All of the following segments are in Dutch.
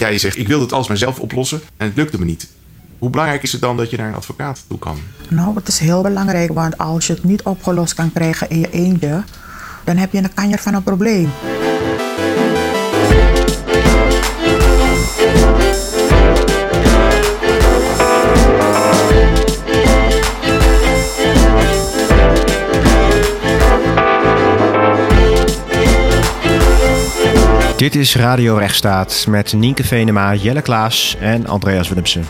Ja, je zegt, ik wil het alles mezelf oplossen en het lukte me niet. Hoe belangrijk is het dan dat je naar een advocaat toe kan? Nou, het is heel belangrijk, want als je het niet opgelost kan krijgen in je eentje, dan heb je een kanjer van een probleem. Dit is Radio Rechtsstaat met Nienke Venema, Jelle Klaas en Andreas Willemsen.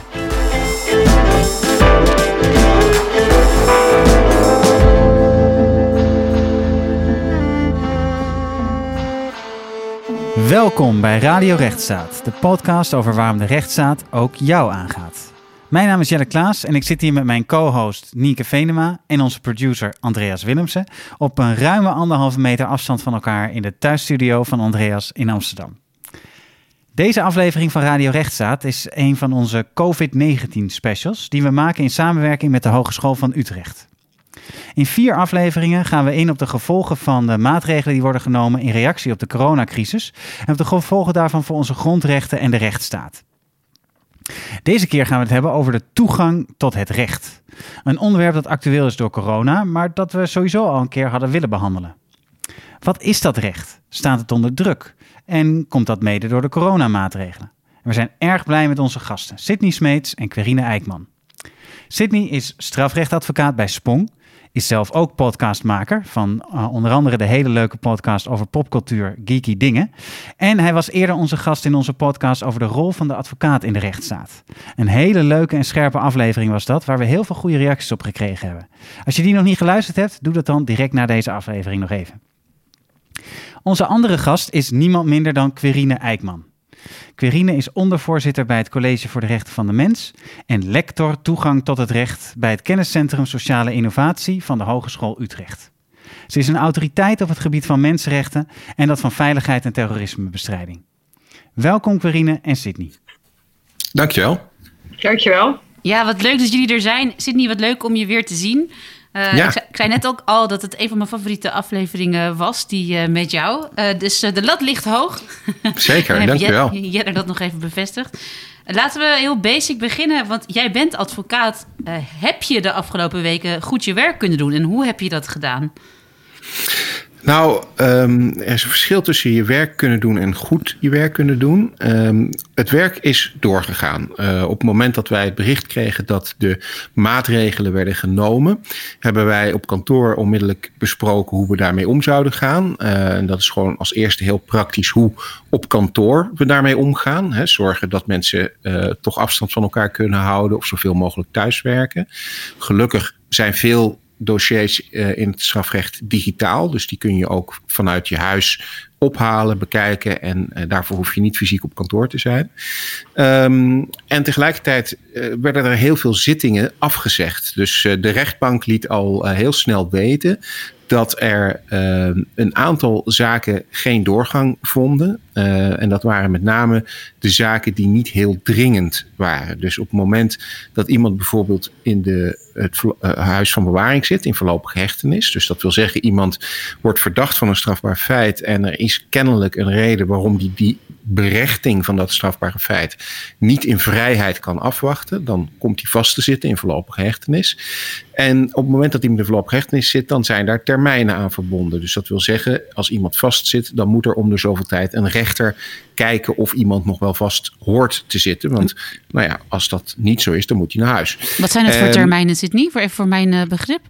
Welkom bij Radio Rechtsstaat, de podcast over waarom de rechtsstaat ook jou aangaat. Mijn naam is Jelle Klaas en ik zit hier met mijn co-host Nienke Venema en onze producer Andreas Willemsen op een ruime anderhalve meter afstand van elkaar in de thuisstudio van Andreas in Amsterdam. Deze aflevering van Radio Rechtsstaat is een van onze COVID-19 specials die we maken in samenwerking met de Hogeschool van Utrecht. In vier afleveringen gaan we in op de gevolgen van de maatregelen die worden genomen in reactie op de coronacrisis en op de gevolgen daarvan voor onze grondrechten en de rechtsstaat. Deze keer gaan we het hebben over de toegang tot het recht. Een onderwerp dat actueel is door corona, maar dat we sowieso al een keer hadden willen behandelen. Wat is dat recht? Staat het onder druk? En komt dat mede door de coronamaatregelen? we zijn erg blij met onze gasten, Sydney Smeets en Querine Eijkman. Sydney is strafrechtadvocaat bij Spong is zelf ook podcastmaker van uh, onder andere de hele leuke podcast over popcultuur, geeky dingen. En hij was eerder onze gast in onze podcast over de rol van de advocaat in de rechtsstaat. Een hele leuke en scherpe aflevering was dat, waar we heel veel goede reacties op gekregen hebben. Als je die nog niet geluisterd hebt, doe dat dan direct na deze aflevering nog even. Onze andere gast is niemand minder dan Querine Eijkman. Querine is ondervoorzitter bij het College voor de Rechten van de Mens en lector toegang tot het recht bij het Kenniscentrum Sociale Innovatie van de Hogeschool Utrecht. Ze is een autoriteit op het gebied van mensenrechten en dat van veiligheid en terrorismebestrijding. Welkom Querine en Sydney. Dankjewel. Dankjewel. Ja, wat leuk dat jullie er zijn. Sydney, wat leuk om je weer te zien. Uh, ja. ik, zei, net ook al dat het een van mijn favoriete afleveringen was, die uh, met jou. Uh, dus de lat ligt hoog. Zeker, dankjewel. Jij dat nog even bevestigd. Laten we heel basic beginnen, want jij bent advocaat. heb je de afgelopen weken goed je werk kunnen doen en hoe heb je dat gedaan? Nou, um, er is een verschil tussen je werk kunnen doen en goed je werk kunnen doen. Um, het werk is doorgegaan. Uh, op het moment dat wij het bericht kregen dat de maatregelen werden genomen, hebben wij op kantoor onmiddellijk besproken hoe we daarmee om zouden gaan. Uh, en dat is gewoon als eerste heel praktisch hoe op kantoor we daarmee omgaan. Hè. Zorgen dat mensen uh, toch afstand van elkaar kunnen houden of zoveel mogelijk thuiswerken. Gelukkig zijn veel dossiers uh, in het strafrecht digitaal. Dus die kun je ook vanuit je huis ophalen, bekijken. En uh, daarvoor hoef je niet fysiek op kantoor te zijn. Um, en tegelijkertijd uh, werden er heel veel zittingen afgezegd. Dus de rechtbank liet al heel snel weten dat er uh, een aantal zaken geen doorgang vonden. Uh, en dat waren met name de zaken die niet heel dringend waren. Dus op het moment dat iemand bijvoorbeeld in de, het uh, huis van bewaring zit, in voorlopige hechtenis. Dus dat wil zeggen, iemand wordt verdacht van een strafbaar feit. En er is kennelijk een reden waarom die, die berechting van dat strafbare feit niet in vrijheid kan afwachten. Dan komt hij vast te zitten in voorlopige hechtenis. En op het moment dat iemand in voorlopige hechtenis zit, dan zijn daar termijnen aan verbonden. Dus dat wil zeggen, als iemand vastzit, dan moet er om de zoveel tijd een rechter kijken of iemand nog wel vast hoort te zitten. Want nou ja, als dat niet zo is, dan moet hij naar huis. Wat zijn het voor termijnen, zit niet? Voor, voor mijn uh, begrip.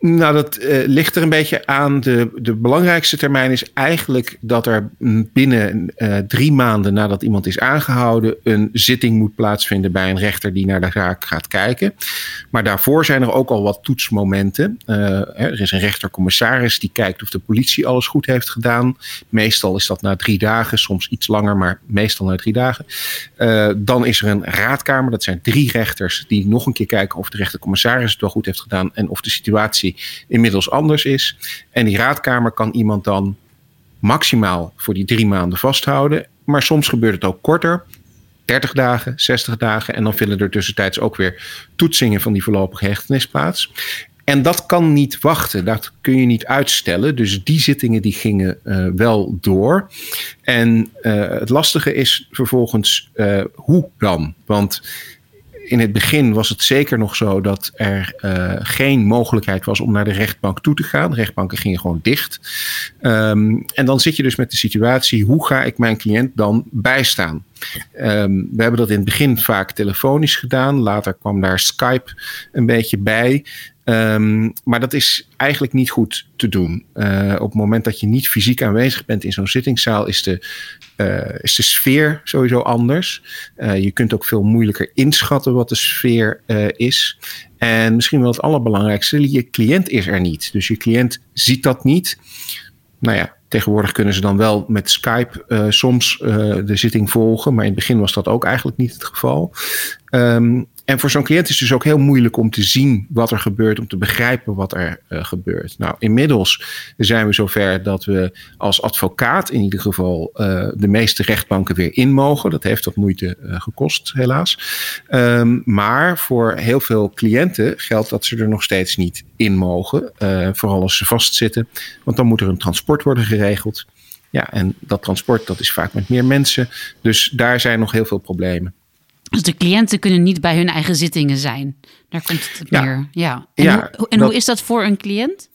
Nou, dat uh, ligt er een beetje aan. De, de belangrijkste termijn is eigenlijk dat er binnen uh, drie maanden nadat iemand is aangehouden, een zitting moet plaatsvinden bij een rechter die naar de zaak gaat kijken. Maar daarvoor zijn er ook al wat toetsmomenten. Uh, er is een rechtercommissaris die kijkt of de politie alles goed heeft gedaan. Meestal is dat na drie dagen, soms iets langer, maar meestal na drie dagen. dan is er een raadkamer, dat zijn drie rechters die nog een keer kijken of de rechtercommissaris het wel goed heeft gedaan en of de situatie inmiddels anders is. En die raadkamer kan iemand dan maximaal voor die drie maanden vasthouden. Maar soms gebeurt het ook korter. 30 dagen, 60 dagen. En dan vinden er tussentijds ook weer toetsingen van die voorlopige hechtenis plaats. En dat kan niet wachten, dat kun je niet uitstellen. Dus die zittingen die gingen wel door. En het lastige is vervolgens hoe dan? Want in het begin was het zeker nog zo dat er uh, geen mogelijkheid was om naar de rechtbank toe te gaan. Rechtbanken gingen gewoon dicht. Um, en dan zit je dus met de situatie: hoe ga ik mijn cliënt dan bijstaan? Um, we hebben dat in het begin vaak telefonisch gedaan. Later kwam daar Skype een beetje bij. Um, maar dat is eigenlijk niet goed te doen. Uh, op het moment dat je niet fysiek aanwezig bent in zo'n zittingszaal, is de, uh, is de sfeer sowieso anders. Uh, je kunt ook veel moeilijker inschatten wat de sfeer is. En misschien wel het allerbelangrijkste, je cliënt is er niet. Dus je cliënt ziet dat niet. Nou ja, Tegenwoordig kunnen ze dan wel met Skype soms de zitting volgen, maar in het begin was dat ook eigenlijk niet het geval. Um, en voor zo'n cliënt is het dus ook heel moeilijk om te zien wat er gebeurt, om te begrijpen wat er uh, gebeurt. Nou, inmiddels zijn we zover dat we als advocaat in ieder geval uh, de meeste rechtbanken weer in mogen. Dat heeft wat moeite uh, gekost, helaas. Um, maar voor heel veel cliënten geldt dat ze er nog steeds niet in mogen. vooral als ze vastzitten, want dan moet er een transport worden geregeld. Ja, en dat transport dat is vaak met meer mensen. Dus daar zijn nog heel veel problemen. Dus de cliënten kunnen niet bij hun eigen zittingen zijn. Daar komt het ja. meer. Ja. En, ja, hoe, en dat, hoe is dat voor een cliënt?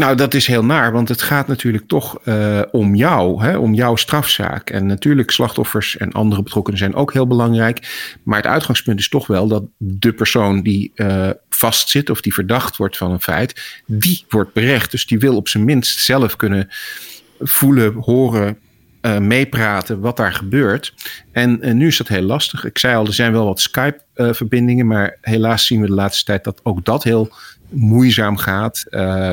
Nou, dat is heel naar, want het gaat natuurlijk toch uh, om jou, hè, om jouw strafzaak. En natuurlijk, slachtoffers en andere betrokkenen zijn ook heel belangrijk. Maar het uitgangspunt is toch wel dat de persoon die uh, vastzit of die verdacht wordt van een feit, die wordt berecht. Dus die wil op zijn minst zelf kunnen voelen, horen, uh, meepraten wat daar gebeurt. En uh, nu is dat heel lastig. Ik zei al, er zijn wel wat Skype-verbindingen, uh, maar helaas zien we de laatste tijd dat ook dat heel moeizaam gaat.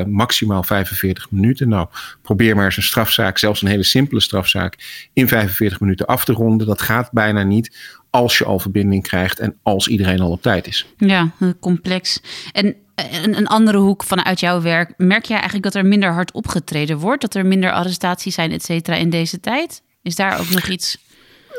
maximaal 45 minuten. Nou, probeer maar eens een strafzaak, zelfs een hele simpele strafzaak, in 45 minuten af te ronden. Dat gaat bijna niet als je al verbinding krijgt en als iedereen al op tijd is. Ja, complex. En een, een, andere hoek vanuit jouw werk. Merk jij eigenlijk dat er minder hard opgetreden wordt? Dat er minder arrestaties zijn, et cetera, in deze tijd? Is daar ook nog iets?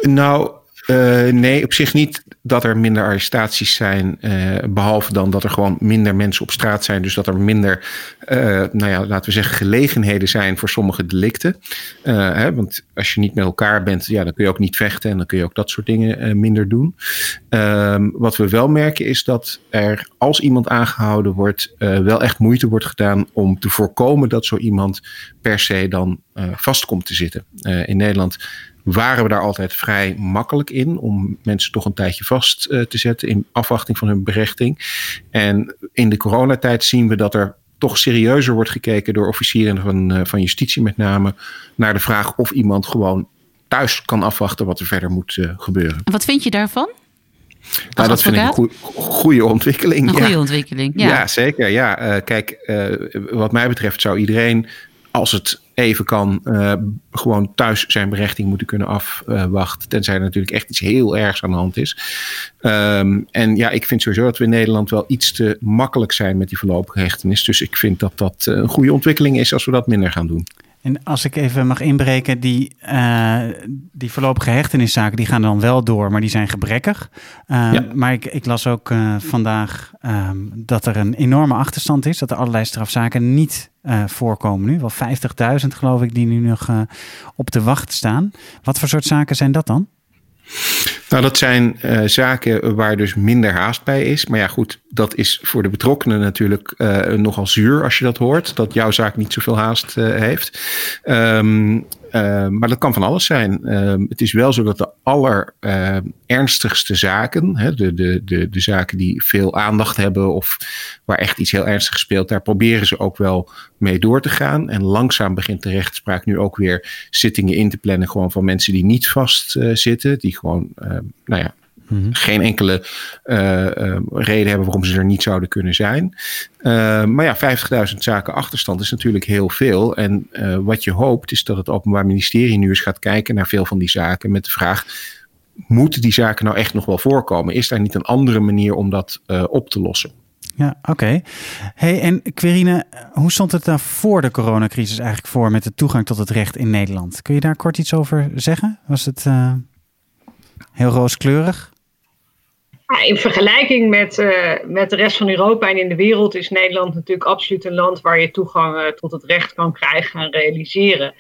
Nou, uh, nee, op zich niet dat er minder arrestaties zijn. Uh, behalve dan dat er gewoon minder mensen op straat zijn. Dus dat er minder, uh, nou ja, laten we zeggen, gelegenheden zijn voor sommige delicten. Hè, want als je niet met elkaar bent, ja, dan kun je ook niet vechten. En dan kun je ook dat soort dingen minder doen. Ehm, wat we wel merken is dat er, als iemand aangehouden wordt, wel echt moeite wordt gedaan om te voorkomen dat zo iemand per se dan vast komt te zitten. in Nederland waren we daar altijd vrij makkelijk in om mensen toch een tijdje vast uh, te zetten in afwachting van hun berechting. En in de coronatijd zien we dat er toch serieuzer wordt gekeken door officieren van, uh, van justitie met name naar de vraag of iemand gewoon thuis kan afwachten wat er verder moet uh, gebeuren. En wat vind je daarvan? Nou, dat vind ik een goede ontwikkeling. Een goede ja. ontwikkeling, ja. ja zeker. Ja, uh, kijk, uh, wat mij betreft zou iedereen, als het even kan, uh, gewoon thuis zijn berechting moeten kunnen afwachten. tenzij er natuurlijk echt iets heel ergs aan de hand is. Um, en ja, ik vind sowieso dat we in Nederland wel iets te makkelijk zijn met die voorlopige hechtenis. Dus ik vind dat dat een goede ontwikkeling is als we dat minder gaan doen. En als ik even mag inbreken, die, uh, die voorlopige hechteniszaken die gaan dan wel door, maar die zijn gebrekkig. Uh, ja. Maar ik, ik, las ook uh, vandaag um, dat er een enorme achterstand is, dat er allerlei strafzaken niet voorkomen nu. Wel 50.000 geloof ik die nu nog op de wacht staan. Wat voor soort zaken zijn dat dan? Nou, dat zijn uh, zaken waar dus minder haast bij is. Maar ja, goed, dat is voor de betrokkenen natuurlijk uh, nogal zuur als je dat hoort. Dat jouw zaak niet zoveel haast uh, heeft. Um, uh, maar dat kan van alles zijn. Uh, het is wel zo dat de allerernstigste uh, zaken, hè, de, de, de, de zaken die veel aandacht hebben of waar echt iets heel ernstigs speelt, daar proberen ze ook wel mee door te gaan. En langzaam begint de rechtspraak nu ook weer zittingen in te plannen, gewoon van mensen die niet vastzitten, die gewoon, nou ja, Mm-hmm. Geen enkele uh, uh, reden hebben waarom ze er niet zouden kunnen zijn. Uh, maar ja, 50.000 zaken achterstand is natuurlijk heel veel. En wat je hoopt is dat het Openbaar Ministerie nu eens gaat kijken naar veel van die zaken met de vraag: moeten die zaken nou echt nog wel voorkomen? Is daar niet een andere manier om dat op te lossen? Ja, oké. Okay. Hey, en Querine, hoe stond het daar voor de coronacrisis eigenlijk voor met de toegang tot het recht in Nederland? Kun je daar kort iets over zeggen? Was het heel rooskleurig? In vergelijking met, uh, met de rest van Europa en in de wereld is Nederland natuurlijk absoluut een land waar je toegang uh, tot het recht kan krijgen en realiseren.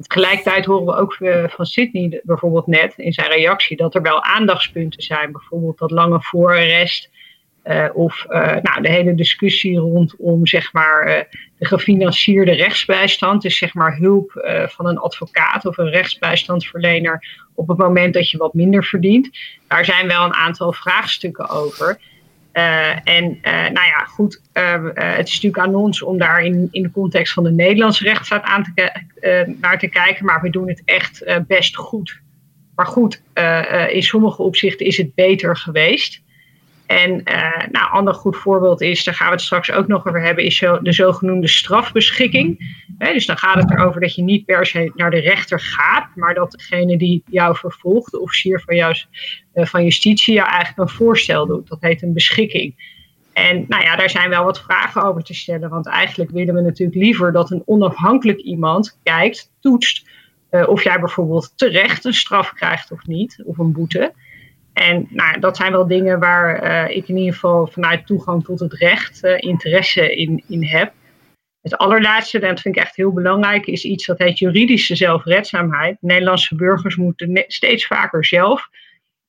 Tegelijkertijd horen we ook uh, van Sydney bijvoorbeeld net in zijn reactie dat er wel aandachtspunten zijn. Bijvoorbeeld dat lange voorarrest of nou, de hele discussie rondom zeg maar, de gefinancierde rechtsbijstand. Dus zeg maar hulp van een advocaat of een rechtsbijstandverlener op het moment dat je wat minder verdient. Daar zijn wel een aantal vraagstukken over. En nou ja, goed, uh, het is natuurlijk aan ons om daar in, in de context van de Nederlandse rechtsstaat aan te, naar te kijken, maar we doen het echt best goed. Maar goed, in sommige opzichten is het beter geweest. En uh, nou, ander goed voorbeeld is, daar gaan we het straks ook nog over hebben, is zo, de zogenoemde strafbeschikking. dus dan gaat het erover dat je niet per se naar de rechter gaat, maar dat degene die jou vervolgt, de officier van, jou, uh, van justitie, jou eigenlijk een voorstel doet. Dat heet een beschikking. En nou ja, daar zijn wel wat vragen over te stellen, want eigenlijk willen we natuurlijk liever dat een onafhankelijk iemand kijkt, toetst, uh, of jij bijvoorbeeld terecht een straf krijgt of niet, of een boete. En nou, dat zijn wel dingen waar uh, ik in ieder geval vanuit toegang tot het recht uh, interesse in, in heb. Het allerlaatste, en dat vind ik echt heel belangrijk, is iets dat heet juridische zelfredzaamheid. Nederlandse burgers moeten steeds vaker zelf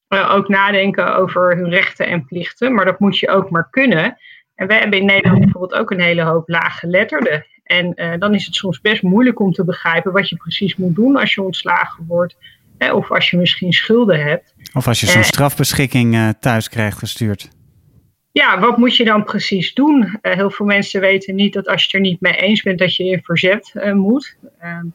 uh, ook nadenken over hun rechten en plichten, maar dat moet je ook maar kunnen. En wij hebben in Nederland bijvoorbeeld ook een hele hoop laaggeletterden. En dan is het soms best moeilijk om te begrijpen wat je precies moet doen als je ontslagen wordt of als je misschien schulden hebt. Of als je zo'n strafbeschikking uh, thuis krijgt gestuurd. Ja, wat moet je dan precies doen? Uh, heel veel mensen weten niet dat als je het er niet mee eens bent, dat je in verzet moet. Ehm,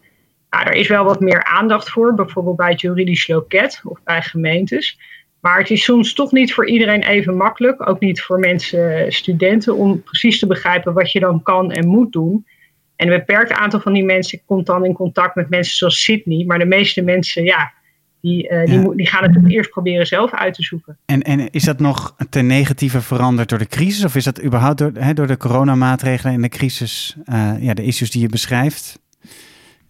nou, er is wel wat meer aandacht voor, bijvoorbeeld bij het juridisch loket of bij gemeentes. Maar het is soms toch niet voor iedereen even makkelijk, ook niet voor mensen, studenten, om precies te begrijpen wat je dan kan en moet doen. En een beperkt aantal van die mensen komt dan in contact met mensen zoals Sydney. Maar de meeste mensen, ja, die, uh, die, die, gaan het eerst proberen zelf uit te zoeken. En, en is dat nog ten negatieve veranderd door de crisis? Of is dat überhaupt door, hè, door de coronamaatregelen en de crisis, uh, ja, de issues die je beschrijft?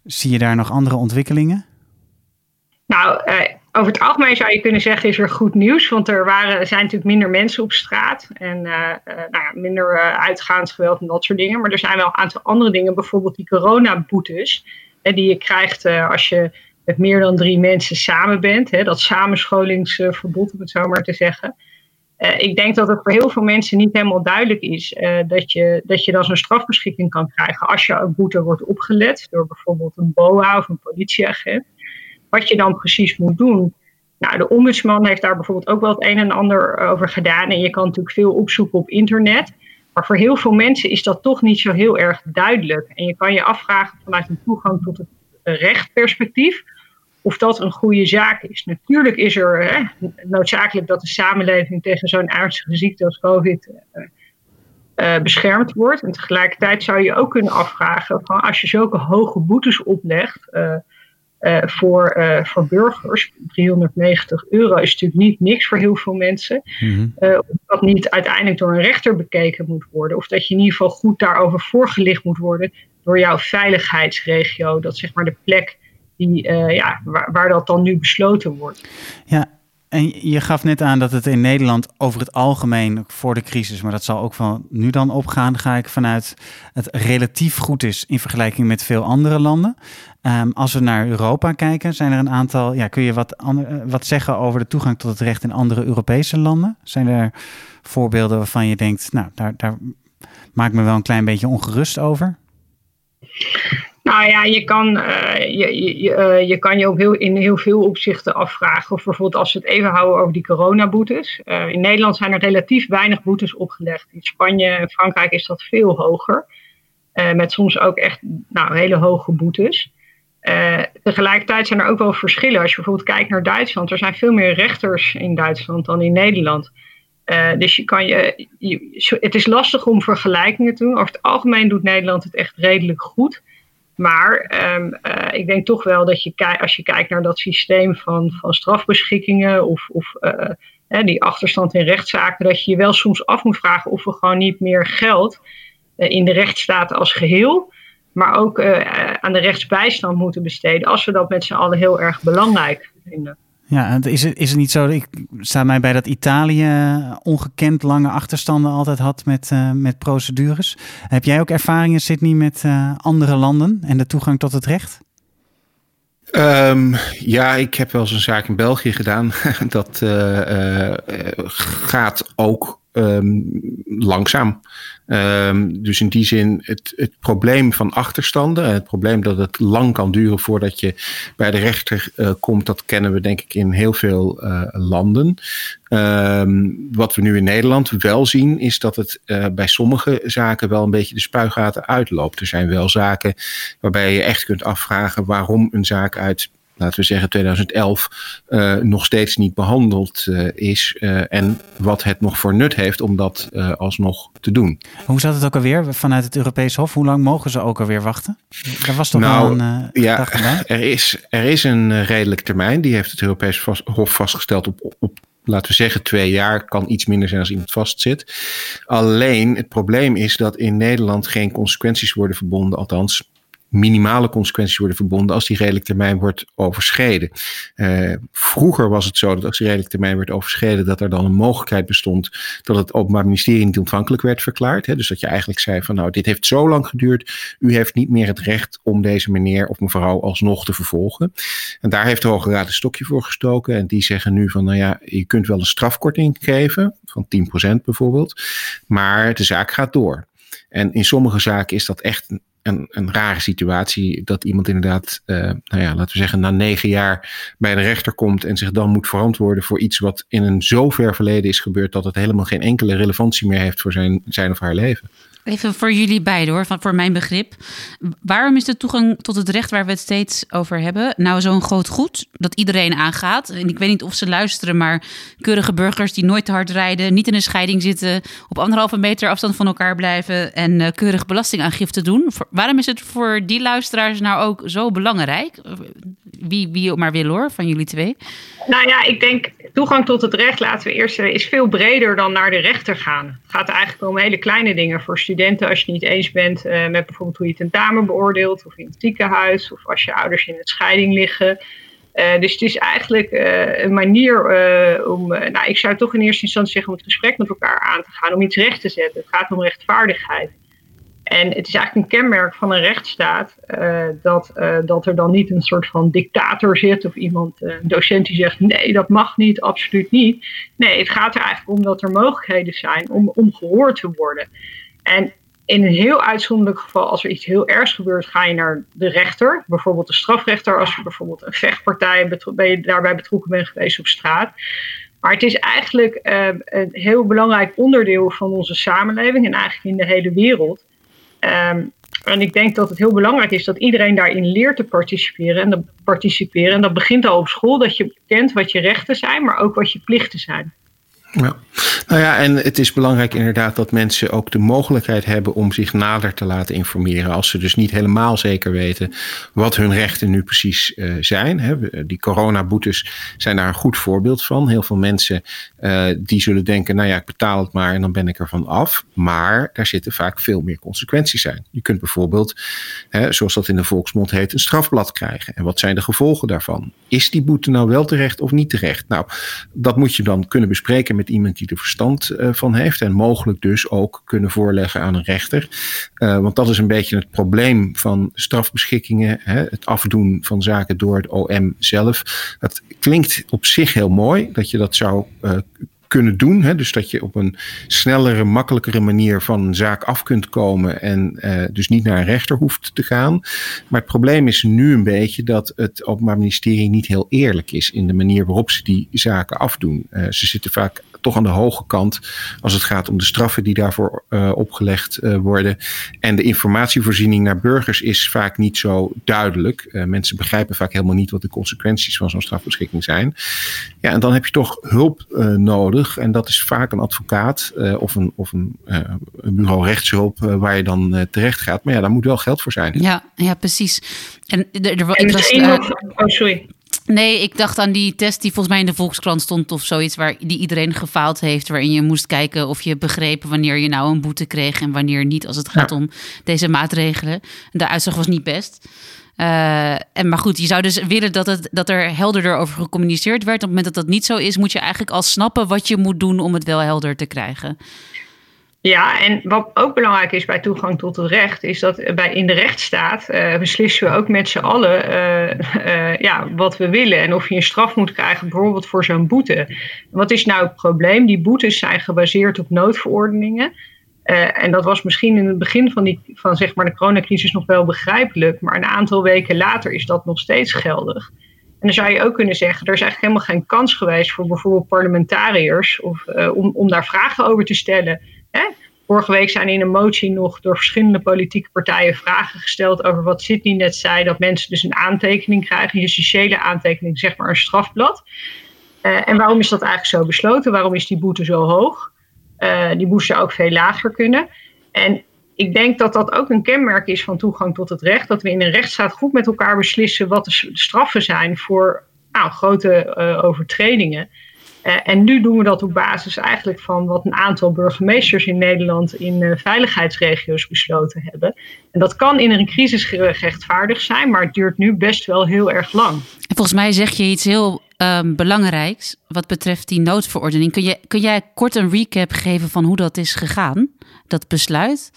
Zie je daar nog andere ontwikkelingen? Nou, uh, over het algemeen zou je kunnen zeggen is er goed nieuws. Want er waren, zijn natuurlijk minder mensen op straat. En uh, uh, nou ja, minder uh, uitgaansgeweld en dat soort dingen. Maar er zijn wel een aantal andere dingen. Bijvoorbeeld die coronaboetes. die je krijgt als je met meer dan drie mensen samen bent. Hè, dat samenscholingsverbod, om het zo maar te zeggen. ik denk dat het voor heel veel mensen niet helemaal duidelijk is dat, je, dat je dan zo'n strafbeschikking kan krijgen als je een boete wordt opgelet door bijvoorbeeld een BOA of een politieagent wat je dan precies moet doen. Nou, de ombudsman heeft daar bijvoorbeeld ook wel het een en ander over gedaan. En je kan natuurlijk veel opzoeken op internet. Maar voor heel veel mensen is dat toch niet zo heel erg duidelijk. En je kan je afvragen vanuit een toegang tot het rechtperspectief of dat een goede zaak is. Natuurlijk is er hè, noodzakelijk dat de samenleving tegen zo'n ernstige ziekte als COVID uh, uh, beschermd wordt. En tegelijkertijd zou je ook kunnen afvragen van als je zulke hoge boetes oplegt. Voor, uh, voor burgers. 390 euro is natuurlijk niet niks voor heel veel mensen. Mm -hmm. dat niet uiteindelijk door een rechter bekeken moet worden. Of dat je in ieder geval goed daarover voorgelicht moet worden door jouw veiligheidsregio. Dat zeg maar de plek die, ja, waar, waar dat dan nu besloten wordt. Ja, en je gaf net aan dat het in Nederland over het algemeen voor de crisis, maar dat zal ook van nu dan opgaan, ga ik vanuit het relatief goed is in vergelijking met veel andere landen. Um, als we naar Europa kijken, zijn er een aantal. Ja, kun je wat, ander, wat zeggen over de toegang tot het recht in andere Europese landen? Zijn er voorbeelden waarvan je denkt, nou, daar, daar maak ik me wel een klein beetje ongerust over? Nou ja, je kan, uh, je, je, uh, je kan je op heel, in heel veel opzichten afvragen. Of bijvoorbeeld als we het even houden over die coronaboetes. Uh, in Nederland zijn er relatief weinig boetes opgelegd. In Spanje en Frankrijk is dat veel hoger. met soms ook echt nou, hele hoge boetes. tegelijkertijd zijn er ook wel verschillen. Als je bijvoorbeeld kijkt naar Duitsland. Er zijn veel meer rechters in Duitsland dan in Nederland. dus je kan je, je, het is lastig om vergelijkingen te doen. Over het algemeen doet Nederland het echt redelijk goed. Maar um, uh, ik denk toch wel dat je als je kijkt naar dat systeem van, van strafbeschikkingen of, of hè, die achterstand in rechtszaken, dat je je wel soms af moet vragen of we gewoon niet meer geld uh, in de rechtsstaat als geheel, maar ook aan de rechtsbijstand moeten besteden, als we dat met z'n allen heel erg belangrijk vinden. Ja, is het, is het niet zo? Ik sta mij bij dat Italië ongekend lange achterstanden altijd had met, uh, met procedures. Heb jij ook ervaringen, Sydney, met uh, andere landen en de toegang tot het recht? Um, ja, ik heb wel eens een zaak in België gedaan. dat uh, gaat ook um, langzaam. Um, dus in die zin, het, het probleem van achterstanden, het probleem dat het lang kan duren voordat je bij de rechter uh, komt, dat kennen we denk ik in heel veel uh, landen. Um, wat we nu in Nederland wel zien, is dat het uh, bij sommige zaken wel een beetje de spuigaten uitloopt. Er zijn wel zaken waarbij je echt kunt afvragen waarom een zaak uit laten we zeggen 2011, uh, nog steeds niet behandeld uh, is. Uh, en wat het nog voor nut heeft om dat alsnog te doen. Hoe zat het ook alweer vanuit het Europees Hof? Hoe lang mogen ze ook alweer wachten? Daar was toch nou, wel een ja, er is, er is een redelijk termijn. Die heeft het Europees Hof vastgesteld op, op laten we zeggen, twee jaar kan iets minder zijn als iemand vastzit. Alleen het probleem is dat in Nederland geen consequenties worden verbonden, althans minimale consequenties worden verbonden als die redelijk termijn wordt overschreden. Uh, vroeger was het zo dat als die redelijk termijn werd overschreden, dat er dan een mogelijkheid bestond dat het Openbaar Ministerie niet ontvankelijk werd verklaard. Hè? Dus dat je eigenlijk zei van nou, dit heeft zo lang geduurd, u heeft niet meer het recht om deze meneer of mevrouw alsnog te vervolgen. En daar heeft de Hoge Raad een stokje voor gestoken en die zeggen nu van nou ja, je kunt wel een strafkorting geven, van 10% bijvoorbeeld, maar de zaak gaat door. En in sommige zaken is dat echt een, een rare situatie dat iemand inderdaad, uh, nou ja, laten we zeggen, na negen jaar bij de rechter komt en zich dan moet verantwoorden voor iets wat in een zo ver verleden is gebeurd dat het helemaal geen enkele relevantie meer heeft voor zijn, zijn of haar leven. Even voor jullie beiden hoor, van, voor mijn begrip. Waarom is de toegang tot het recht waar we het steeds over hebben nou zo'n groot goed dat iedereen aangaat? En ik weet niet of ze luisteren, maar keurige burgers die nooit te hard rijden, niet in een scheiding zitten, op anderhalve meter afstand van elkaar blijven en uh, keurig belastingaangifte doen. Waarom is het voor die luisteraars nou ook zo belangrijk? Wie, wie maar wil hoor, van jullie twee. Nou ja, ik denk toegang tot het recht, laten we eerst is veel breder dan naar de rechter gaan. Het gaat eigenlijk om hele kleine dingen voor als je niet eens bent uh, met bijvoorbeeld hoe je tentamen beoordeelt of in het ziekenhuis of als je ouders in het scheiding liggen. Uh, dus het is eigenlijk uh, een manier om, nou ik zou toch in eerste instantie zeggen om het gesprek met elkaar aan te gaan, om iets recht te zetten. Het gaat om rechtvaardigheid. En het is eigenlijk een kenmerk van een rechtsstaat dat, dat er dan niet een soort van dictator zit of iemand, een docent die zegt nee, dat mag niet, absoluut niet. Nee, het gaat er eigenlijk om dat er mogelijkheden zijn om, om gehoord te worden. En in een heel uitzonderlijk geval, als er iets heel ergs gebeurt, ga je naar de rechter, bijvoorbeeld de strafrechter, als je bijvoorbeeld een vechtpartij ben je daarbij betrokken bent geweest op straat. Maar het is eigenlijk een heel belangrijk onderdeel van onze samenleving en eigenlijk in de hele wereld. Um, en ik denk dat het heel belangrijk is dat iedereen daarin leert te participeren. En, dat participeren. en dat begint al op school, dat je kent wat je rechten zijn, maar ook wat je plichten zijn. Ja, nou ja, en het is belangrijk inderdaad dat mensen ook de mogelijkheid hebben om zich nader te laten informeren. Als ze dus niet helemaal zeker weten wat hun rechten nu precies uh, zijn. Hè. Die coronaboetes zijn daar een goed voorbeeld van. Heel veel mensen uh, die zullen denken, nou ja, ik betaal het maar en dan ben ik ervan af. Maar daar zitten vaak veel meer consequenties zijn. Je kunt bijvoorbeeld, hè, zoals dat in de volksmond heet, een strafblad krijgen. En wat zijn de gevolgen daarvan? Is die boete nou wel terecht of niet terecht? Nou, dat moet je dan kunnen bespreken met iemand die er verstand uh, van heeft. En mogelijk dus ook kunnen voorleggen aan een rechter. Uh, want dat is een beetje het probleem van strafbeschikkingen. Hè, het afdoen van zaken door het OM zelf. Dat klinkt op zich heel mooi dat je dat zou uh, kunnen doen. Hè? Dus dat je op een snellere, makkelijkere manier van een zaak af kunt komen en uh, dus niet naar een rechter hoeft te gaan. Maar het probleem is nu een beetje dat het Openbaar Ministerie niet heel eerlijk is in de manier waarop ze die zaken afdoen. Uh, ze zitten vaak toch aan de hoge kant als het gaat om de straffen die daarvoor uh, opgelegd uh, worden. En de informatievoorziening naar burgers is vaak niet zo duidelijk. Uh, mensen begrijpen vaak helemaal niet wat de consequenties van zo'n strafbeschikking zijn. Ja, en dan heb je toch hulp nodig. En dat is vaak een advocaat of een, of een, een bureau rechtshulp waar je dan terecht gaat. Maar ja, daar moet wel geld voor zijn. Ja, ja precies. En, er, er, en ik was, nog, oh, sorry. Nee, ik dacht aan die test die volgens mij in de Volkskrant stond of zoiets, waar die iedereen gefaald heeft, waarin je moest kijken of je begreep wanneer je nou een boete kreeg en wanneer niet, als het gaat ja. om deze maatregelen. De uitslag was niet best. Uh, en, maar goed, je zou dus willen dat, het, dat er helderder over gecommuniceerd werd. Op het moment dat dat niet zo is, moet je eigenlijk al snappen wat je moet doen om het wel helder te krijgen. Ja, en wat ook belangrijk is bij toegang tot het recht, is dat bij, in de rechtsstaat uh, beslissen we ook met z'n allen uh, uh, ja, wat we willen. En of je een straf moet krijgen, bijvoorbeeld voor zo'n boete. Wat is nou het probleem? Die boetes zijn gebaseerd op noodverordeningen. en dat was misschien in het begin van, die, van zeg maar de coronacrisis nog wel begrijpelijk, maar een aantal weken later is dat nog steeds geldig. En dan zou je ook kunnen zeggen, er is eigenlijk helemaal geen kans geweest voor bijvoorbeeld parlementariërs of, om, om daar vragen over te stellen. Vorige week zijn in een motie nog door verschillende politieke partijen vragen gesteld over wat Sydney net zei, dat mensen dus een aantekening krijgen, een justitiële aantekening, zeg maar een strafblad. Uh, en waarom is dat eigenlijk zo besloten? Waarom is die boete zo hoog? Uh, die boete zou ook veel lager kunnen. En ik denk dat dat ook een kenmerk is van toegang tot het recht. Dat we in een rechtsstaat goed met elkaar beslissen wat de straffen zijn voor nou, grote uh, overtredingen. Uh, en nu doen we dat op basis eigenlijk van wat een aantal burgemeesters in Nederland in uh, veiligheidsregio's besloten hebben. En dat kan in een crisis gerechtvaardigd zijn, maar het duurt nu best wel heel erg lang. En volgens mij zeg je iets heel um, belangrijks wat betreft die noodverordening. Kun, je, kun jij kort een recap geven van hoe dat is gegaan, dat besluit?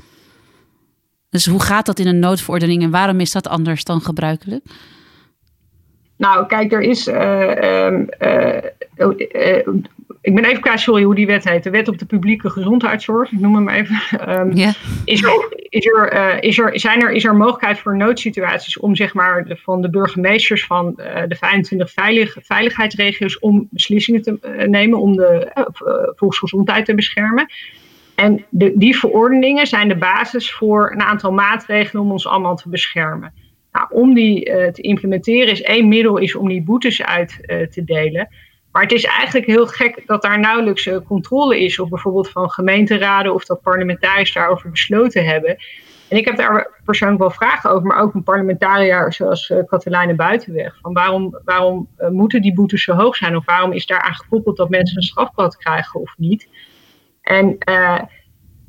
Dus hoe gaat dat in een noodverordening en waarom is dat anders dan gebruikelijk? Nou, kijk, er is. Uh, uh, uh, ik ben even kwijt, sorry, hoe die wet heet. De wet op de publieke gezondheidszorg, ik noem hem even. Um, yeah. is, er, is, er, is, er, zijn er, is er mogelijkheid voor noodsituaties om zeg maar, de, van de burgemeesters van de 25 veilig, veiligheidsregio's om beslissingen te nemen om de volksgezondheid te beschermen? En de, die verordeningen zijn de basis voor een aantal maatregelen om ons allemaal te beschermen. Nou, om die uh, te implementeren is één middel is om die boetes uit uh, te delen. Maar het is eigenlijk heel gek dat daar nauwelijks uh, controle is, of bijvoorbeeld van gemeenteraden of dat parlementariërs daarover besloten hebben. En ik heb daar persoonlijk wel vragen over, maar ook een parlementariër zoals Katelijne Buitenweg. Van waarom waarom moeten die boetes zo hoog zijn? Of waarom is daaraan gekoppeld dat mensen een strafblad krijgen of niet? En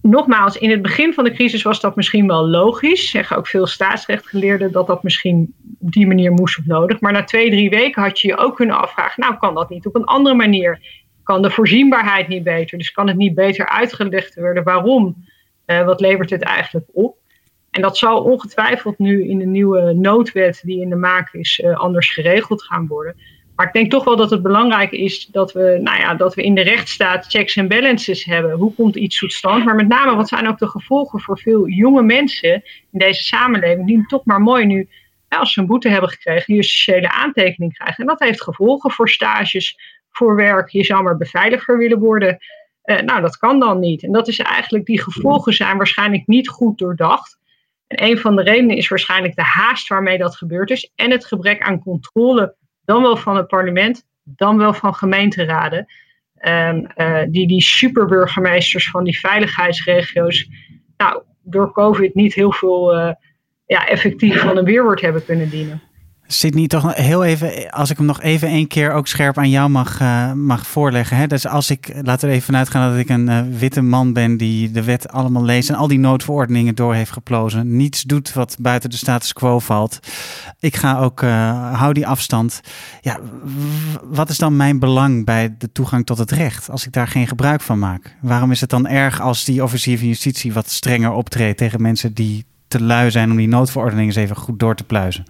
nogmaals, in het begin van de crisis was dat misschien wel logisch. Zeggen ook veel staatsrechtgeleerden dat dat misschien op die manier moest of nodig. Maar na twee, drie weken had je je ook kunnen afvragen: nou, kan dat niet op een andere manier? Kan de voorzienbaarheid niet beter? Dus kan het niet beter uitgelegd worden waarom? Uh, wat levert het eigenlijk op? En dat zal ongetwijfeld nu in de nieuwe noodwet die in de maak is, uh, anders geregeld gaan worden. Maar ik denk toch wel dat het belangrijk is dat we, nou ja, dat we in de rechtsstaat checks en balances hebben. Hoe komt iets tot stand? Maar met name, wat zijn ook de gevolgen voor veel jonge mensen in deze samenleving, die toch maar mooi nu, als ze een boete hebben gekregen, een justitiële aantekening krijgen. En dat heeft gevolgen voor stages, voor werk. Je zou maar beveiliger willen worden. Uh, nou, dat kan dan niet. En dat is eigenlijk, die gevolgen zijn waarschijnlijk niet goed doordacht. En een van de redenen is waarschijnlijk de haast waarmee dat gebeurd is en het gebrek aan controle dan wel van het parlement, dan wel van gemeenteraden. Um, uh, die, die superburgemeesters van die veiligheidsregio's, nou, door COVID niet heel veel uh, ja, effectief van een weerwoord hebben kunnen dienen. Sydney, toch heel even, als ik hem nog even één keer ook scherp aan jou mag, uh, mag voorleggen. Hè? Dus als ik, laten we even vanuit gaan dat ik een uh, witte man ben die de wet allemaal leest en al die noodverordeningen door heeft geplozen. Niets doet wat buiten de status quo valt. Ik ga ook, uh, hou die afstand. Ja, wat is dan mijn belang bij de toegang tot het recht als ik daar geen gebruik van maak? Waarom is het dan erg als die officier van justitie wat strenger optreedt tegen mensen die te lui zijn om die noodverordeningen eens even goed door te pluizen?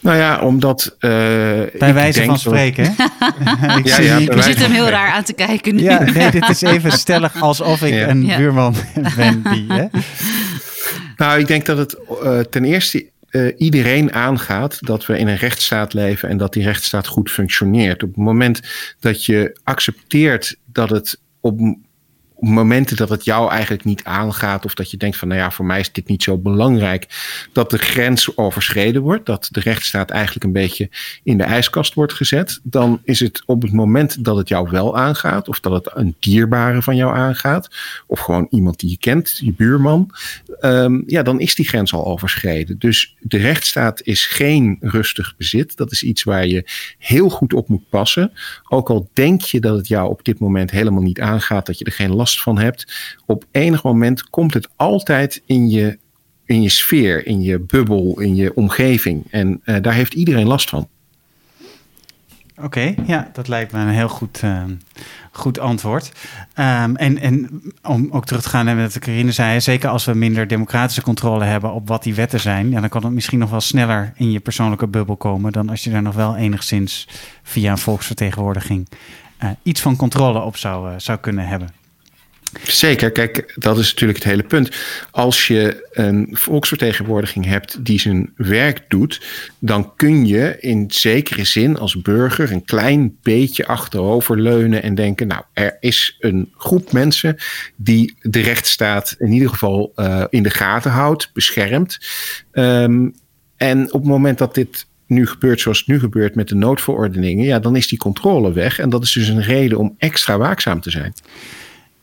Nou ja, omdat. Uh, Bij wijze van spreken. ik ja, ja, je zit hem heel raar aan te kijken. Nu. Ja, nee, dit is even stellig alsof ik ja. een buurman ben. Die, hè? Nou, ik denk dat het uh, ten eerste uh, iedereen aangaat dat we in een rechtsstaat leven en dat die rechtsstaat goed functioneert. Op het moment dat je accepteert dat het op momenten dat het jou eigenlijk niet aangaat, of dat je denkt van, nou ja, voor mij is dit niet zo belangrijk, dat de grens overschreden wordt, dat de rechtsstaat eigenlijk een beetje in de ijskast wordt gezet, dan is het op het moment dat het jou wel aangaat, of dat het een dierbare van jou aangaat, of gewoon iemand die je kent, je buurman, um, ja, dan is die grens al overschreden. Dus de rechtsstaat is geen rustig bezit. Dat is iets waar je heel goed op moet passen. Ook al denk je dat het jou op dit moment helemaal niet aangaat, dat je er geen last van hebt. Op enig moment komt het altijd in je in je sfeer, in je bubbel, in je omgeving. En uh, daar heeft iedereen last van. Oké, ja, dat lijkt me een heel goed, uh, goed antwoord. Um, en, en om ook terug te gaan naar wat Carine zei, zeker als we minder democratische controle hebben op wat die wetten zijn, dan kan het misschien nog wel sneller in je persoonlijke bubbel komen dan als je daar nog wel enigszins via een volksvertegenwoordiging uh, iets van controle op zou, uh, zou kunnen hebben. Zeker, kijk, dat is natuurlijk het hele punt. Als je een volksvertegenwoordiging hebt die zijn werk doet, dan kun je in zekere zin als burger een klein beetje achteroverleunen en denken: Nou, er is een groep mensen die de rechtsstaat in ieder geval uh, in de gaten houdt, beschermt. Um, en op het moment dat dit nu gebeurt zoals het nu gebeurt met de noodverordeningen, ja, dan is die controle weg. En dat is dus een reden om extra waakzaam te zijn.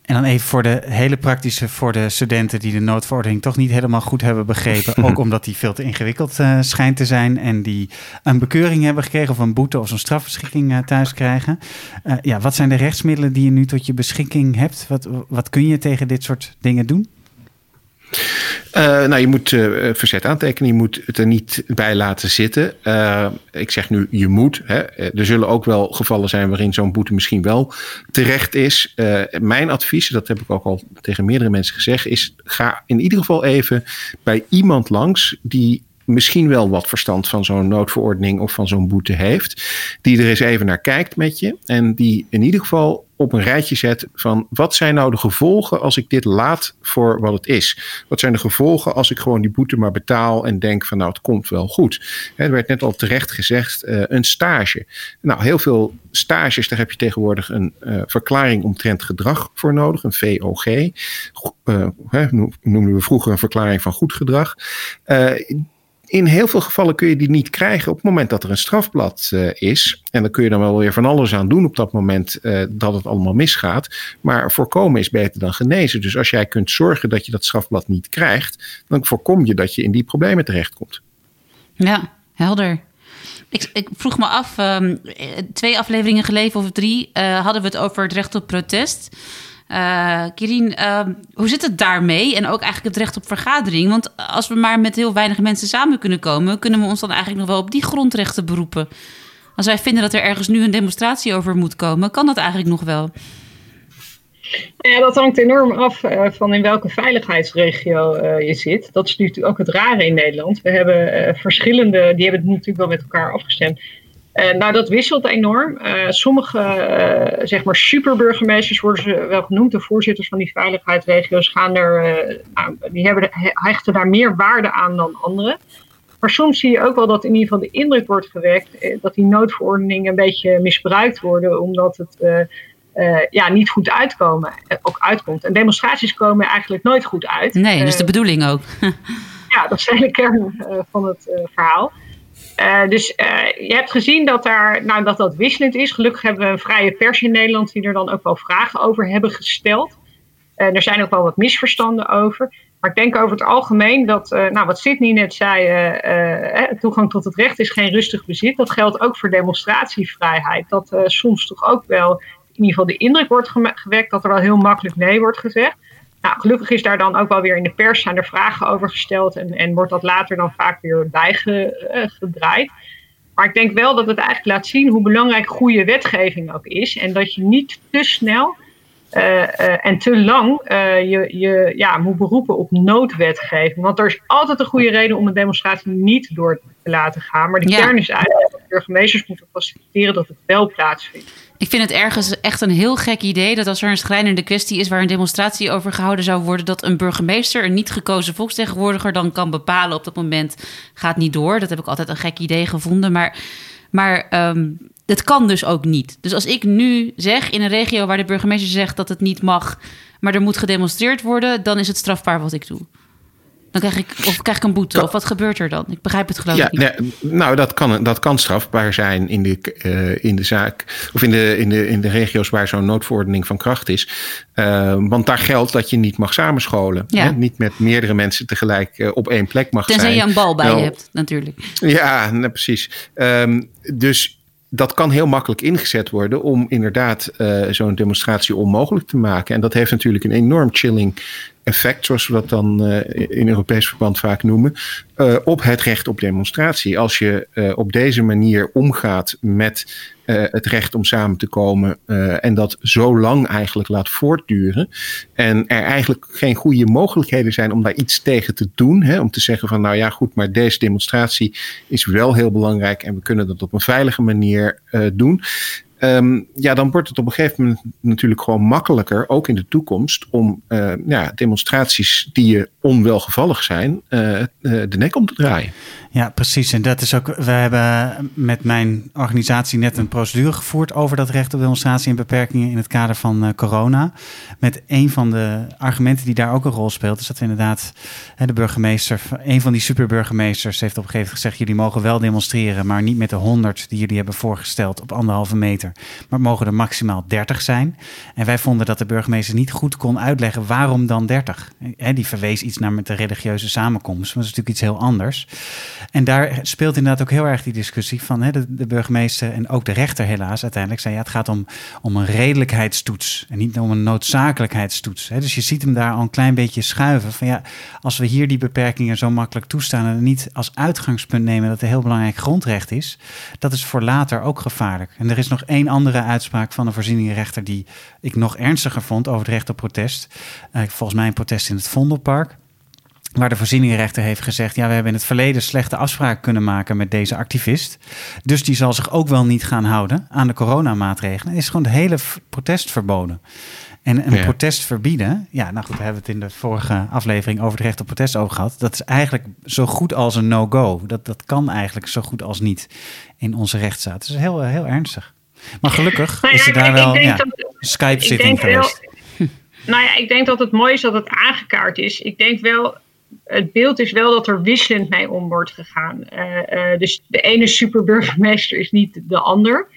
En dan even voor de hele praktische, voor de studenten die de noodverordening toch niet helemaal goed hebben begrepen. ook omdat die veel te ingewikkeld uh, schijnt te zijn. En die een bekeuring hebben gekregen of een boete of zo'n strafbeschikking uh, thuis krijgen. Uh, ja, wat zijn de rechtsmiddelen die je nu tot je beschikking hebt? Wat, wat kun je tegen dit soort dingen doen? Uh, nou, je moet uh, verzet aantekenen. Je moet het er niet bij laten zitten. Ik zeg nu, je moet. Hè. Er zullen ook wel gevallen zijn waarin zo'n boete misschien wel terecht is. mijn advies, dat heb ik ook al tegen meerdere mensen gezegd, is ga in ieder geval even bij iemand langs die misschien wel wat verstand van zo'n noodverordening of van zo'n boete heeft. Die er eens even naar kijkt met je. En die in ieder geval op een rijtje zet van wat zijn nou de gevolgen als ik dit laat voor wat het is? Wat zijn de gevolgen als ik gewoon die boete maar betaal en denk van nou het komt wel goed? Er werd net al terecht gezegd uh, een stage. Nou heel veel stages daar heb je tegenwoordig een uh, verklaring omtrent gedrag voor nodig, een VOG. Uh, noemden we vroeger een verklaring van goed gedrag in heel veel gevallen kun je die niet krijgen op het moment dat er een strafblad uh, is. En dan kun je dan wel weer van alles aan doen op dat moment uh, dat het allemaal misgaat. Maar voorkomen is beter dan genezen. Dus als jij kunt zorgen dat je dat strafblad niet krijgt, dan voorkom je dat je in die problemen terechtkomt. Ja, helder. Ik, ik, vroeg me af, um, twee afleveringen geleden of drie uh, hadden we het over het recht op protest. Uh, hoe zit het daarmee? En ook eigenlijk het recht op vergadering. Want als we maar met heel weinig mensen samen kunnen komen, kunnen we ons dan eigenlijk nog wel op die grondrechten beroepen. Als wij vinden dat er ergens nu een demonstratie over moet komen, kan dat eigenlijk nog wel. Ja, dat hangt enorm af uh, van in welke veiligheidsregio uh, je zit. Dat is natuurlijk ook het rare in Nederland. We hebben verschillende, die hebben het natuurlijk wel met elkaar afgestemd. Nou, dat wisselt enorm. Uh, sommige uh, zeg maar superburgemeesters worden ze wel genoemd. De voorzitters van die veiligheidsregio's gaan er, nou, die hebben, hechten daar meer waarde aan dan anderen. Maar soms zie je ook wel dat in ieder geval de indruk wordt gewekt dat die noodverordeningen een beetje misbruikt worden, omdat het ja, niet goed uitkomen, ook uitkomt. En demonstraties komen eigenlijk nooit goed uit. Nee, dat is de bedoeling ook. ja, dat is de hele kern van het verhaal. Uh, dus uh, je hebt gezien dat, daar, nou, dat dat wisselend is. Gelukkig hebben we een vrije pers in Nederland die er dan ook wel vragen over hebben gesteld. Uh, er zijn ook wel wat misverstanden over. Maar ik denk over het algemeen dat, nou, wat Sydney net zei, toegang tot het recht is geen rustig bezit. Dat geldt ook voor demonstratievrijheid. Dat soms toch ook wel in ieder geval de indruk wordt gewekt dat er wel heel makkelijk nee wordt gezegd. Nou, gelukkig is daar dan ook wel weer in de pers zijn er vragen over gesteld en, en wordt dat later dan vaak weer bijgedraaid. Maar ik denk wel dat het eigenlijk laat zien hoe belangrijk goede wetgeving ook is. En dat je niet te snel uh, uh, en te lang uh, je, je ja, moet beroepen op noodwetgeving. Want er is altijd een goede reden om een demonstratie niet door te laten gaan. Maar de ja. kern is eigenlijk burgemeesters moeten faciliteren dat het wel plaatsvindt. Ik vind het ergens echt een heel gek idee dat als er een schrijnende kwestie is waar een demonstratie over gehouden zou worden, dat een burgemeester, een niet gekozen volksvertegenwoordiger, dan kan bepalen op dat moment gaat niet door. Dat heb ik altijd een gek idee gevonden. Maar, maar um, het kan dus ook niet. Dus als ik nu zeg in een regio waar de burgemeester zegt dat het niet mag, maar er moet gedemonstreerd worden, dan is het strafbaar wat ik doe. Dan krijg ik, of krijg ik een boete, kan, of wat gebeurt er dan? Ik begrijp het geloof ja, niet. Nee, nou, dat kan, dat kan strafbaar zijn in de, uh, in de zaak, of in de, in, de, in de regio's waar zo'n noodverordening van kracht is. Uh, want daar geldt dat je niet mag samenscholen. Ja. Hè? Niet met meerdere mensen tegelijk uh, op één plek mag Tenzij zijn. Tenzij je een bal bij nou, je hebt, natuurlijk. Ja, precies. Um, dus dat kan heel makkelijk ingezet worden om inderdaad uh, zo'n demonstratie onmogelijk te maken. En dat heeft natuurlijk een enorm chilling effect, zoals we dat dan in Europees verband vaak noemen, op het recht op demonstratie. Als je op deze manier omgaat met het recht om samen te komen en dat zo lang eigenlijk laat voortduren. En er eigenlijk geen goede mogelijkheden zijn om daar iets tegen te doen. Hè, om te zeggen van nou ja goed, maar deze demonstratie is wel heel belangrijk en we kunnen dat op een veilige manier doen. Um, ja, dan wordt het op een gegeven moment natuurlijk gewoon makkelijker, ook in de toekomst, om uh, ja, demonstraties die je onwelgevallig zijn, uh, uh, de nek om te draaien. Ja, precies. En dat is ook. We hebben met mijn organisatie net een procedure gevoerd over dat recht op demonstratie en beperkingen in het kader van corona. Met een van de argumenten die daar ook een rol speelt, is dat inderdaad de burgemeester, een van die superburgemeesters, heeft op een gegeven moment gezegd: jullie mogen wel demonstreren, maar niet met de 100 die jullie hebben voorgesteld op anderhalve meter, maar mogen er maximaal 30 zijn. En wij vonden dat de burgemeester niet goed kon uitleggen waarom dan 30. Hè, die verwees iets naar met de religieuze samenkomst, maar dat is natuurlijk iets heel anders. En daar speelt inderdaad ook heel erg die discussie van de, burgemeester en ook de rechter helaas uiteindelijk zei ja, het gaat om, om een redelijkheidstoets en niet om een noodzakelijkheidstoets. Dus je ziet hem daar al een klein beetje schuiven van ja, als we hier die beperkingen zo makkelijk toestaan en niet als uitgangspunt nemen dat een heel belangrijk grondrecht is, dat is voor later ook gevaarlijk. En er is nog één andere uitspraak van de voorzieningenrechter die ik nog ernstiger vond over het recht op protest. Uh, volgens mij een protest in het Vondelpark. Waar de voorzieningenrechter heeft gezegd: ja, we hebben in het verleden slechte afspraken kunnen maken met deze activist. Dus die zal zich ook wel niet gaan houden aan de coronamaatregelen. is gewoon het hele protest verboden. En een ja. protest verbieden, ja, nou goed, we hebben het in de vorige aflevering over het recht op protest over gehad. Dat is eigenlijk zo goed als een no-go. Dat, dat kan eigenlijk zo goed als niet in onze rechtsstaat. Dat is heel, heel ernstig. Maar gelukkig nou ja, is er daar wel ja, Skype-zitting geweest. Wel, nou ja, ik denk dat het mooi is dat het aangekaart is. Ik denk wel het beeld is wel dat er wisselend mee om wordt gegaan. Uh, uh, dus de ene superburgemeester is niet de ander.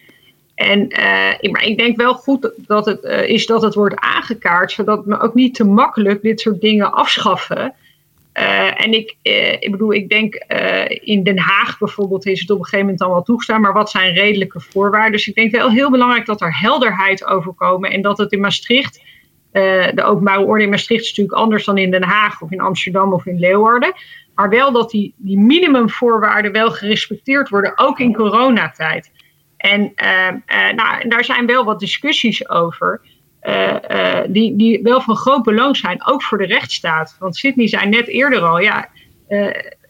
En uh, maar ik denk wel goed dat het is dat het wordt aangekaart, zodat we ook niet te makkelijk dit soort dingen afschaffen. En ik, ik bedoel, ik denk in Den Haag bijvoorbeeld is het op een gegeven moment dan wel toegestaan, maar wat zijn redelijke voorwaarden? Dus ik denk wel heel belangrijk dat er helderheid over komen en dat het in Maastricht de openbare orde in Maastricht is natuurlijk anders dan in Den Haag of in Amsterdam of in Leeuwarden. Maar wel dat die, die minimumvoorwaarden wel gerespecteerd worden, ook in coronatijd. En nou, daar zijn wel wat discussies over. Die, die wel van groot belang zijn, ook voor de rechtsstaat. Want Sydney zei net eerder al, ja,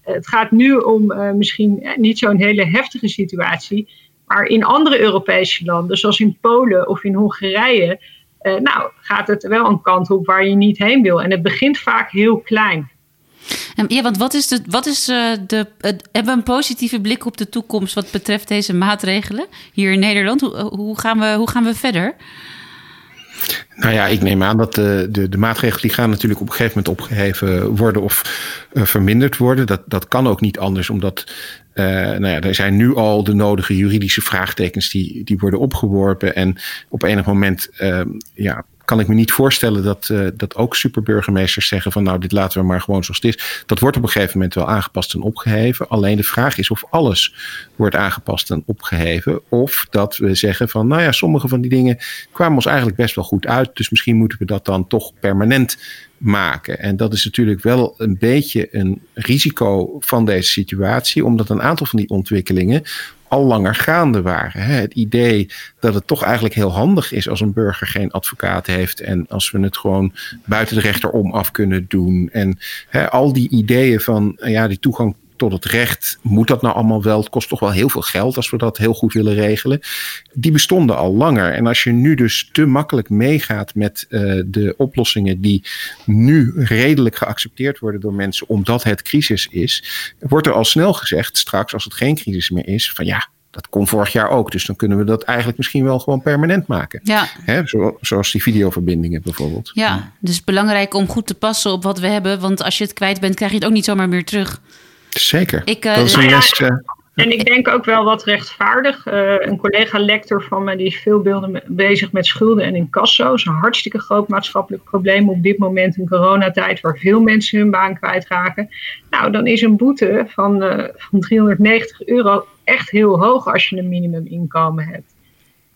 het gaat nu om misschien niet zo'n hele heftige situatie. Maar in andere Europese landen, zoals in Polen of in Hongarije, nou gaat het wel een kant op waar je niet heen wil. En het begint vaak heel klein. Ja, want wat is de. Wat is de hebben we een positieve blik op de toekomst wat betreft deze maatregelen hier in Nederland? Hoe, hoe, gaan, we, hoe gaan we verder? Nou ja, ik neem aan dat de, de, de, maatregelen die gaan natuurlijk op een gegeven moment opgeheven worden of uh, verminderd worden. Dat, dat kan ook niet anders, omdat uh, nou ja, er zijn nu al de nodige juridische vraagtekens die, die worden opgeworpen. En op enig moment uh, ja, kan ik me niet voorstellen dat, uh, dat ook superburgemeesters zeggen van nou dit laten we maar gewoon zoals het is. Dat wordt op een gegeven moment wel aangepast en opgeheven. Alleen de vraag is of alles wordt aangepast en opgeheven. Of dat we zeggen van nou ja, sommige van die dingen kwamen ons eigenlijk best wel goed uit. Dus misschien moeten we dat dan toch permanent maken. En dat is natuurlijk wel een beetje een risico van deze situatie, omdat een aantal van die ontwikkelingen al langer gaande waren. Het idee dat het toch eigenlijk heel handig is als een burger geen advocaat heeft en als we het gewoon buiten de rechter om af kunnen doen. En al die ideeën van ja, die toegang tot het recht. Moet dat nou allemaal wel? Het kost toch wel heel veel geld als we dat heel goed willen regelen. Die bestonden al langer. En als je nu dus te makkelijk meegaat met uh, de oplossingen die nu redelijk geaccepteerd worden door mensen omdat het crisis is, wordt er al snel gezegd straks als het geen crisis meer is van ja, dat kon vorig jaar ook. Dus dan kunnen we dat eigenlijk misschien wel gewoon permanent maken. Ja. Hè, zo, zoals die videoverbindingen bijvoorbeeld. Ja, dus belangrijk om goed te passen op wat we hebben. Want als je het kwijt bent, krijg je het ook niet zomaar meer terug. Zeker. Ik, uh, dat is een nou les, uh, en ik denk ook wel wat rechtvaardig. Uh, een collega lector van me die is veel beelden bezig met schulden en incasso. Dat is een hartstikke groot maatschappelijk probleem op dit moment in coronatijd, waar veel mensen hun baan kwijtraken. Nou, dan is een boete van, uh, van 390 euro echt heel hoog als je een minimuminkomen hebt.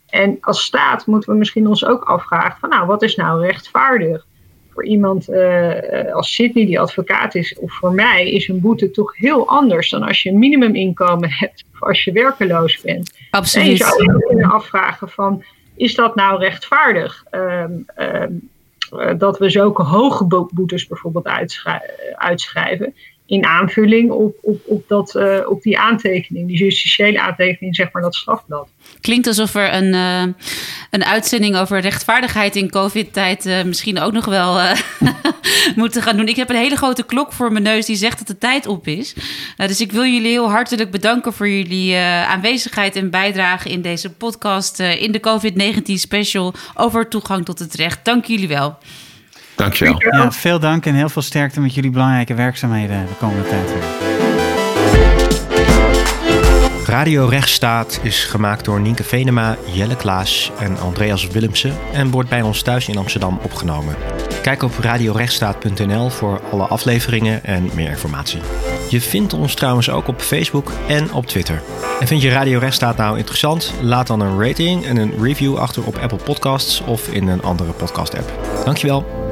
En als staat moeten we misschien ons ook afvragen van nou, wat is nou rechtvaardig? Voor iemand uh, als Sydney, die advocaat is, of voor mij, is een boete toch heel anders dan als je een minimuminkomen hebt of als je werkeloos bent. Absoluut. En je zou je kunnen afvragen van, is dat nou rechtvaardig? Um, um, dat we zulke hoge boetes bijvoorbeeld uitschrijven in aanvulling op, op, op, dat, uh, op die aantekening, die justitiële aantekening, zeg maar, dat strafblad. Klinkt alsof er een, uh, een uitzending over rechtvaardigheid in COVID-tijd uh, misschien ook nog wel moeten gaan doen. Ik heb een hele grote klok voor mijn neus die zegt dat de tijd op is. dus ik wil jullie heel hartelijk bedanken voor jullie aanwezigheid en bijdrage in deze podcast in de COVID-19 special over toegang tot het recht. Dank jullie wel. Dankjewel. Ja, veel dank en heel veel sterkte met jullie belangrijke werkzaamheden de komende tijd. Radio Rechtsstaat is gemaakt door Nienke Venema, Jelle Klaas en Andreas Willemsen en wordt bij ons thuis in Amsterdam opgenomen. Kijk op radiorechtsstaat.nl voor alle afleveringen en meer informatie. Je vindt ons trouwens ook op Facebook en op Twitter. En vind je Radio Rechtsstaat nou interessant? Laat dan een rating en een review achter op Apple Podcasts of in een andere podcast app. Dankjewel.